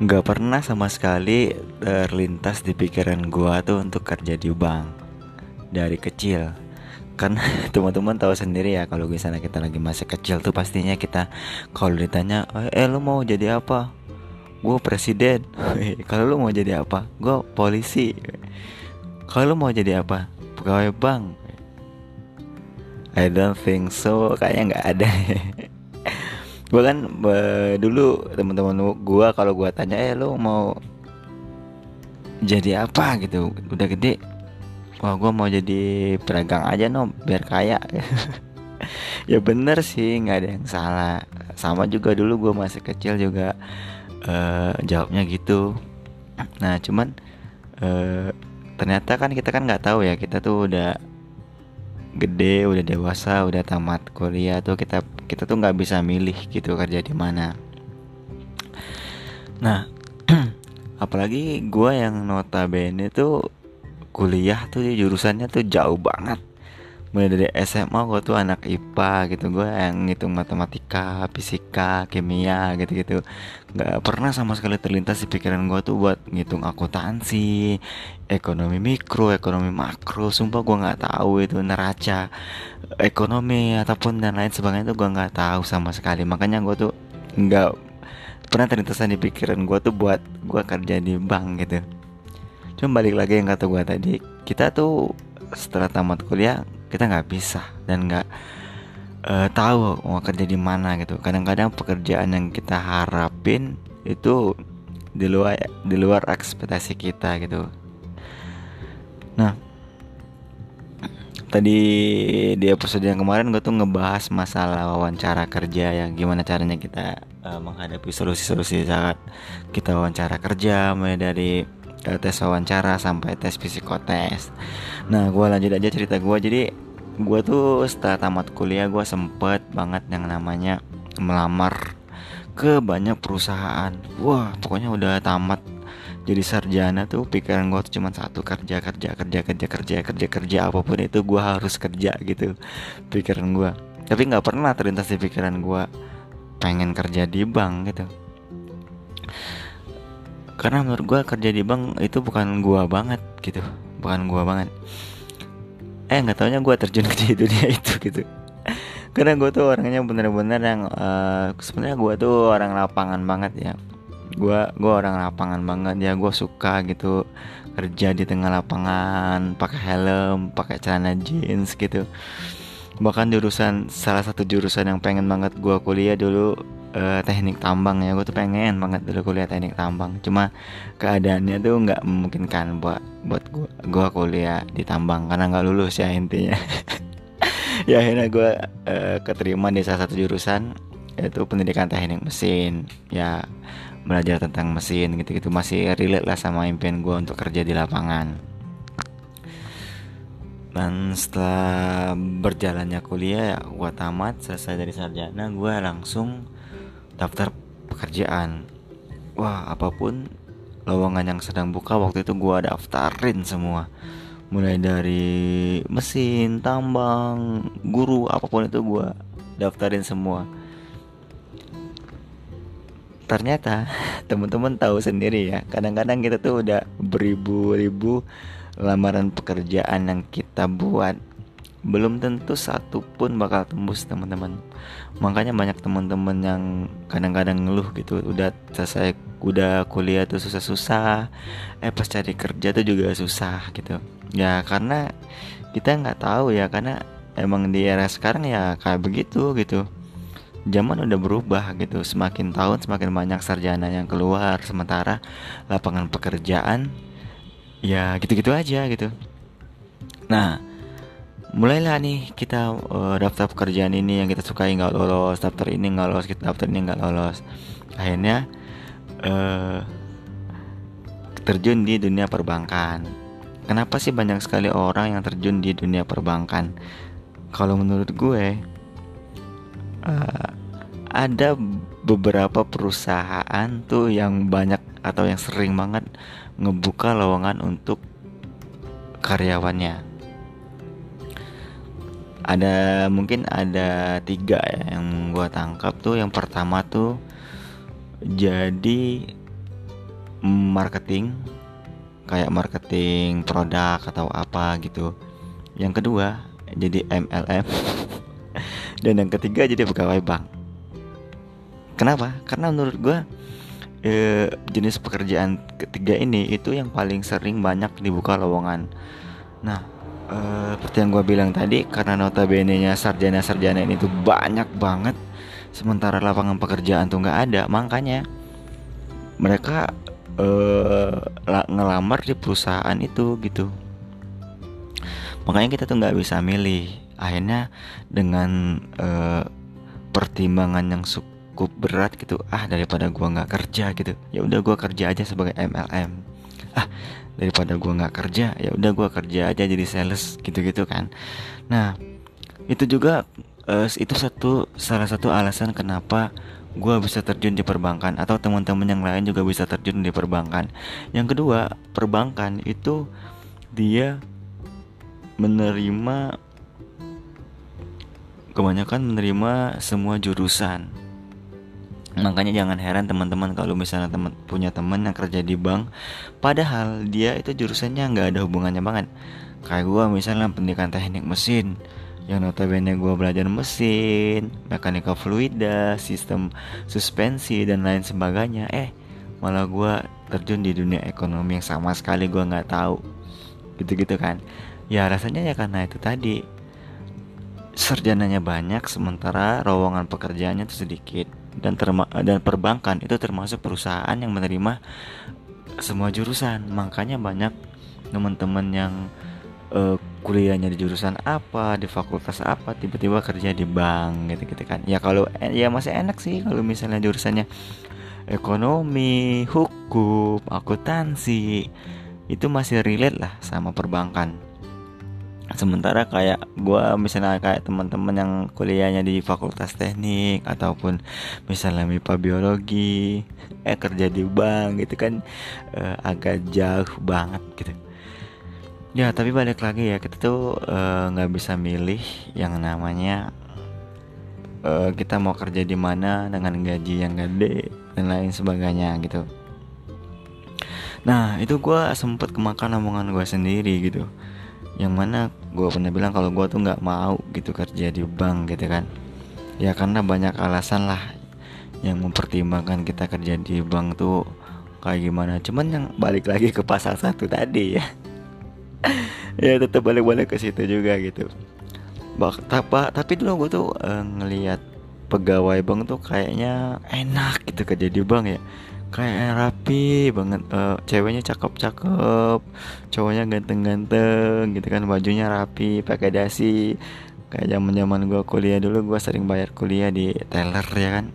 nggak pernah sama sekali terlintas di pikiran gua tuh untuk kerja di bank dari kecil. Kan teman-teman tahu sendiri ya kalau misalnya kita lagi masih kecil tuh pastinya kita kalau ditanya eh, eh lu mau jadi apa? Gue presiden. Kalau lu mau jadi apa? Gue polisi. Kalau lu mau jadi apa? Pegawai bank. I don't think so. Kayaknya nggak ada gue kan dulu teman-teman gue kalau gue tanya eh lu mau jadi apa? Gitu. Udah gede wah gue mau jadi pedagang aja no biar kaya. Ya bener sih nggak ada yang salah. Sama juga dulu gue masih kecil juga uh, jawabnya gitu. Nah cuman uh, ternyata kan kita kan nggak tahu ya kita tuh udah gede udah dewasa udah tamat kuliah tuh kita kita tuh nggak bisa milih gitu kerja di mana. Nah apalagi gue yang notabene tuh kuliah tuh jurusannya tuh jauh banget mulai dari SMA gue tuh anak IPA gitu. Gue yang ngitung matematika fisika kimia gitu gitu nggak pernah sama sekali terlintas di pikiran gue tuh buat ngitung akuntansi ekonomi mikro ekonomi makro. Sumpah gue nggak tahu itu neraca ekonomi ataupun dan lain sebagainya tuh gue nggak tahu sama sekali. Makanya gue tuh nggak pernah terlintas di pikiran gue tuh buat gue kerja di bank gitu. Cuma balik lagi yang kata gue tadi kita tuh setelah tamat kuliah kita nggak bisa dan nggak uh, tahu mau kerja di mana gitu. Kadang-kadang pekerjaan yang kita harapin itu di luar di luar ekspektasi kita gitu. Nah tadi di episode yang kemarin gue tuh ngebahas masalah wawancara kerja yang gimana caranya kita uh, menghadapi solusi-solusi saat kita wawancara kerja mulai dari uh, tes wawancara sampai tes psikotes. Nah gue lanjut aja cerita gue jadi gue tuh setelah tamat kuliah gue sempet banget yang namanya melamar ke banyak perusahaan. Wah pokoknya udah tamat. Jadi sarjana tuh pikiran gue tuh cuma satu kerja kerja kerja kerja kerja kerja kerja apa pun itu gue harus kerja gitu pikiran gue tapi nggak pernah terlintas di pikiran gue pengen kerja di bank gitu karena menurut gue kerja di bank itu bukan gue banget gitu. Bukan gue banget. Eh nggak taunya gue terjun ke dunia itu gitu. Karena gue tuh orangnya bener-bener yang uh, sebenarnya gue tuh orang lapangan banget ya. Gue gue orang lapangan banget ya. Gue suka gitu kerja di tengah lapangan pakai helm pakai celana jeans gitu bahkan jurusan salah satu jurusan yang pengen banget gue kuliah dulu uh, teknik tambang ya. Gue tuh pengen banget dulu kuliah teknik tambang. Cuma keadaannya tuh nggak memungkinkan buat buat gue gue kuliah di tambang karena nggak lulus ya intinya. Ya akhirnya gue uh, keterima di salah satu jurusan yaitu pendidikan teknik mesin. Ya belajar tentang mesin gitu-gitu. Masih relate lah sama impian gue untuk kerja di lapangan dan setelah berjalannya kuliah ya gue tamat selesai dari sarjana gue langsung daftar pekerjaan. Wah apa pun lowongan yang sedang buka waktu itu gue daftarin semua. Mulai dari mesin tambang guru apa pun itu gue daftarin semua. Ternyata teman-teman tahu sendiri ya kadang-kadang kita tuh udah beribu-ribu lamaran pekerjaan yang kita buat belum tentu satu pun bakal tembus teman-teman. Makanya banyak teman-teman yang kadang-kadang ngeluh gitu udah selesai udah kuliah tuh susah-susah eh pas cari kerja tuh juga susah gitu. Ya karena kita nggak tahu ya karena emang di era sekarang ya kayak begitu gitu. Zaman udah berubah gitu semakin tahun semakin banyak sarjana yang keluar sementara lapangan pekerjaan ya gitu-gitu aja gitu. Nah mulailah nih kita uh, daftar pekerjaan ini yang kita sukai nggak lolos daftar ini nggak lolos kita daftar ini nggak lolos. Akhirnya uh, terjun di dunia perbankan. Kenapa sih banyak sekali orang yang terjun di dunia perbankan? Kalau menurut gue uh, ada beberapa perusahaan tuh yang banyak atau yang sering banget ngebuka lowongan untuk karyawannya. Ada mungkin ada tiga ya yang gue tangkap tuh. Yang pertama tuh jadi marketing kayak marketing produk atau apa gitu. Yang kedua jadi MLM dan yang ketiga jadi pegawai bank. Kenapa? Karena menurut gue eh, jenis pekerjaan ketiga ini itu yang paling sering banyak dibuka lowongan. Nah eh, seperti yang gue bilang tadi karena notabene nya sarjana-sarjana ini tuh banyak banget sementara lapangan pekerjaan tuh nggak ada. Makanya mereka eh, ngelamar di perusahaan itu gitu. Makanya kita tuh nggak bisa milih. Akhirnya dengan uh, pertimbangan yang cukup berat gitu. Ah daripada gua nggak kerja gitu. Ya udah gua kerja aja sebagai MLM ah daripada gua nggak kerja ya udah gua kerja aja jadi sales gitu-gitu kan. Nah itu juga uh, itu satu salah satu alasan kenapa gue bisa terjun di perbankan atau teman-teman yang lain juga bisa terjun di perbankan. Yang kedua, perbankan itu dia menerima kebanyakan menerima semua jurusan makanya jangan heran teman-teman kalau misalnya teman punya teman yang kerja di bank padahal dia itu jurusannya nggak ada hubungannya banget. Kayak gue misalnya pendidikan teknik mesin yang notabene gue belajar mesin mekanika fluida sistem suspensi dan lain sebagainya. Eh malah gue terjun di dunia ekonomi yang sama sekali gue nggak tahu. Gitu-gitu kan. Ya rasanya ya karena itu tadi. Sarjananya banyak sementara lowongan pekerjaannya itu sedikit dan terma dan perbankan itu termasuk perusahaan yang menerima semua jurusan. Makanya banyak teman-teman yang uh, kuliahnya di jurusan apa di fakultas apa tiba-tiba kerja di bank gitu-gitu kan. Ya kalau ya masih enak sih kalau misalnya jurusannya ekonomi hukum akuntansi itu masih relate lah sama perbankan sementara kayak gue misalnya kayak teman-teman yang kuliahnya di fakultas teknik ataupun misalnya MIPA biologi eh kerja di bank gitu kan eh, agak jauh banget gitu. Ya tapi balik lagi ya kita tuh eh, nggak eh, bisa milih yang namanya eh, kita mau kerja di mana dengan gaji yang gede dan lain sebagainya gitu. Nah itu gue sempet kemakan omongan gue sendiri gitu yang mana gue pernah bilang kalau gue tuh nggak mau gitu kerja di bank gitu kan. Ya karena banyak alasan lah yang mempertimbangkan kita kerja di bank tuh kayak gimana. Cuman yang balik lagi ke pasal satu tadi ya. Ya tetap balik-balik ke situ juga gitu. Bak, tapi, tapi dulu gue tuh uh, ngelihat pegawai bank tuh kayaknya enak gitu kerja di bank ya kayak rapi banget uh, ceweknya cakep-cakep cowoknya ganteng-ganteng gitu kan bajunya rapi pakai dasi. Kayak zaman zaman gue kuliah dulu gue sering bayar kuliah di teller ya kan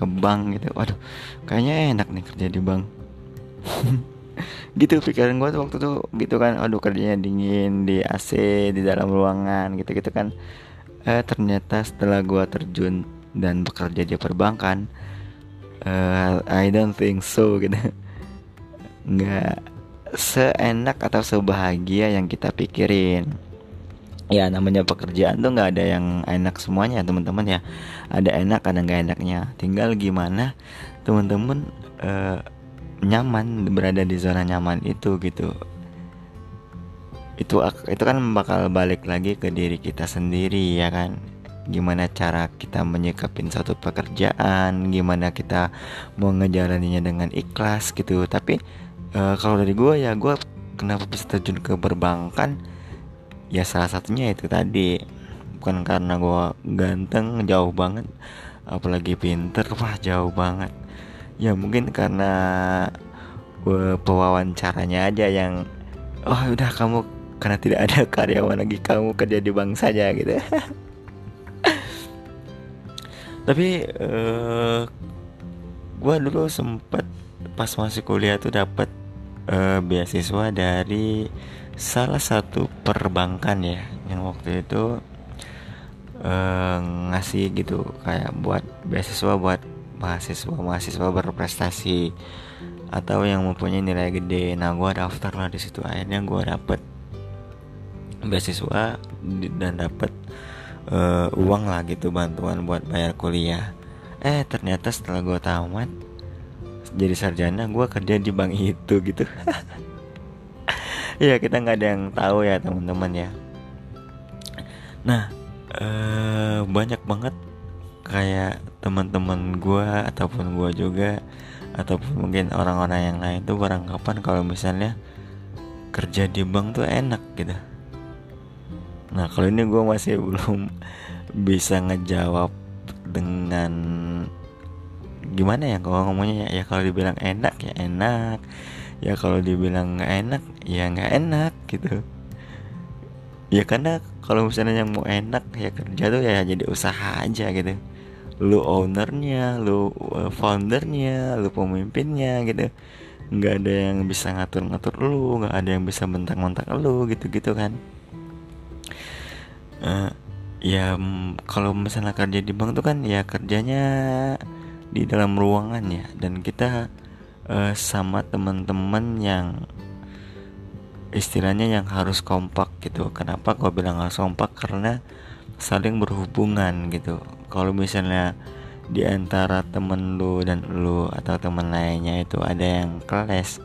ke bank gitu. Waduh kayaknya enak nih kerja di bank. Gitu pikiran gue tuh waktu tuh gitu kan. Aduh kerjanya dingin di AC di dalam ruangan gitu gitu kan. Eh ternyata setelah gue terjun dan bekerja di perbankan uh, I don't think so gitu. Nggak seenak atau sebahagia yang kita pikirin. Ya namanya pekerjaan tuh nggak ada yang enak semuanya teman-teman ya. Ada enak ada nggak enaknya. Tinggal gimana teman-teman uh, nyaman berada di zona nyaman itu gitu. Itu itu kan bakal balik lagi ke diri kita sendiri ya kan gimana cara kita menyikapin satu pekerjaan? Gimana kita mau ngejalaninya dengan ikhlas gitu? Tapi uh, kalau dari gue ya gue kenapa bisa terjun ke perbankan? Ya salah satunya itu tadi. Bukan karena gue ganteng jauh banget apalagi pinter. Wah jauh banget. Ya mungkin karena gue pewawancaranya aja yang oh udah kamu karena tidak ada karyawan lagi kamu kerja di bank saja gitu tapi uh, eh, gue dulu sempet pas masih kuliah tuh dapat uh, eh, beasiswa dari salah satu perbankan ya yang waktu itu uh, ngasih gitu kayak buat beasiswa buat mahasiswa mahasiswa berprestasi atau yang mempunyai nilai gede. Nah gue daftar lah di situ. Akhirnya gue dapet beasiswa dan dapet uh, uang lah gitu bantuan buat bayar kuliah. Eh ternyata setelah gue tamat jadi sarjana gue kerja di bank itu gitu. Ya kita nggak ada yang tahu ya teman-teman ya. Nah eh, banyak banget kayak teman-teman gue ataupun gue juga ataupun mungkin orang-orang yang lain tuh beranggapan kalau misalnya kerja di bank tuh enak gitu nah kalau ini gue masih belum bisa ngejawab dengan gimana ya kalau ngomongnya ya, ya kalau dibilang enak ya enak. Ya kalau dibilang nggak enak ya nggak enak gitu. Ya karena kalau misalnya yang mau enak ya kerja tuh ya jadi usaha aja gitu. Lu ownernya lu uh, foundernya lu pemimpinnya gitu. Nggak ada yang bisa ngatur-ngatur lu nggak ada yang bisa bentak-bentak lu gitu-gitu kan uh, ya kalau misalnya kerja di bank tuh kan ya kerjanya di dalam ruangan ya. Dan kita uh, sama teman-teman yang istilahnya yang harus kompak gitu. Kenapa kau bilang harus kompak? Karena saling berhubungan gitu. Kalau misalnya di antara temen lu dan lu atau temen lainnya itu ada yang keles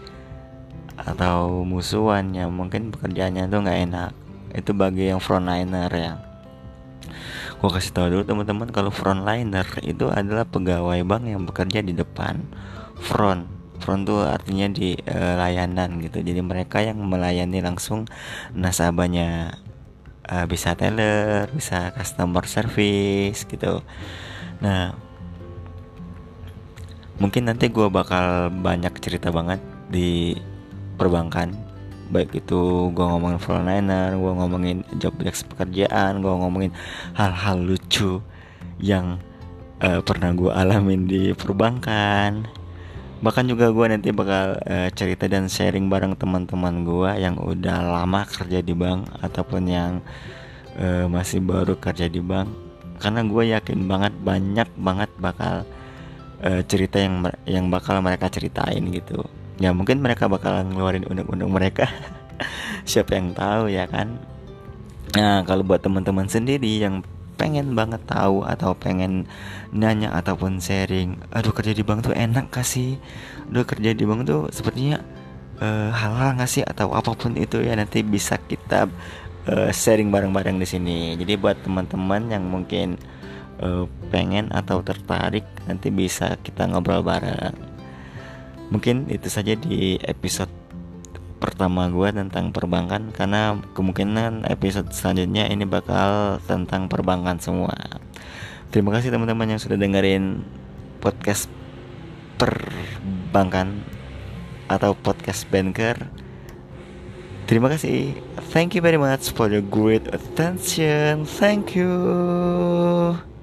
atau musuhan yang mungkin pekerjaannya tuh nggak enak itu bagi yang frontliner ya. Gue kasih tahu dulu teman-teman kalau frontliner itu adalah pegawai bank yang bekerja di depan front. Front tuh artinya di uh, layanan gitu. Jadi mereka yang melayani langsung nasabahnya. Uh, bisa teller bisa customer service gitu. Nah mungkin nanti gue bakal banyak cerita banget di perbankan baik itu gue ngomongin frontliner gue ngomongin job desk pekerjaan gue ngomongin hal-hal lucu yang uh, pernah gue alamin di perbankan. Bahkan juga gue nanti bakal uh, cerita dan sharing bareng teman-teman gue yang udah lama kerja di bank ataupun yang uh, masih baru kerja di bank. Karena gue yakin banget banyak banget bakal uh, cerita yang yang bakal mereka ceritain gitu ya mungkin mereka bakal ngeluarin undang-undang mereka. Siapa yang tahu ya kan? Nah kalau buat teman-teman sendiri yang pengen banget tahu atau pengen nanya ataupun sharing aduh kerja di bank tuh enak kasih aduh kerja di bank tuh sepertinya uh, halal nggak sih? Atau apa pun itu ya nanti bisa kita uh, sharing bareng-bareng di sini. Jadi buat teman-teman yang mungkin uh, pengen atau tertarik nanti bisa kita ngobrol bareng mungkin itu saja di episode pertama gue tentang perbankan karena kemungkinan episode selanjutnya ini bakal tentang perbankan semua. Terima kasih teman-teman yang sudah dengerin podcast perbankan atau podcast banker. Terima kasih. Thank you very much for your great attention. Thank you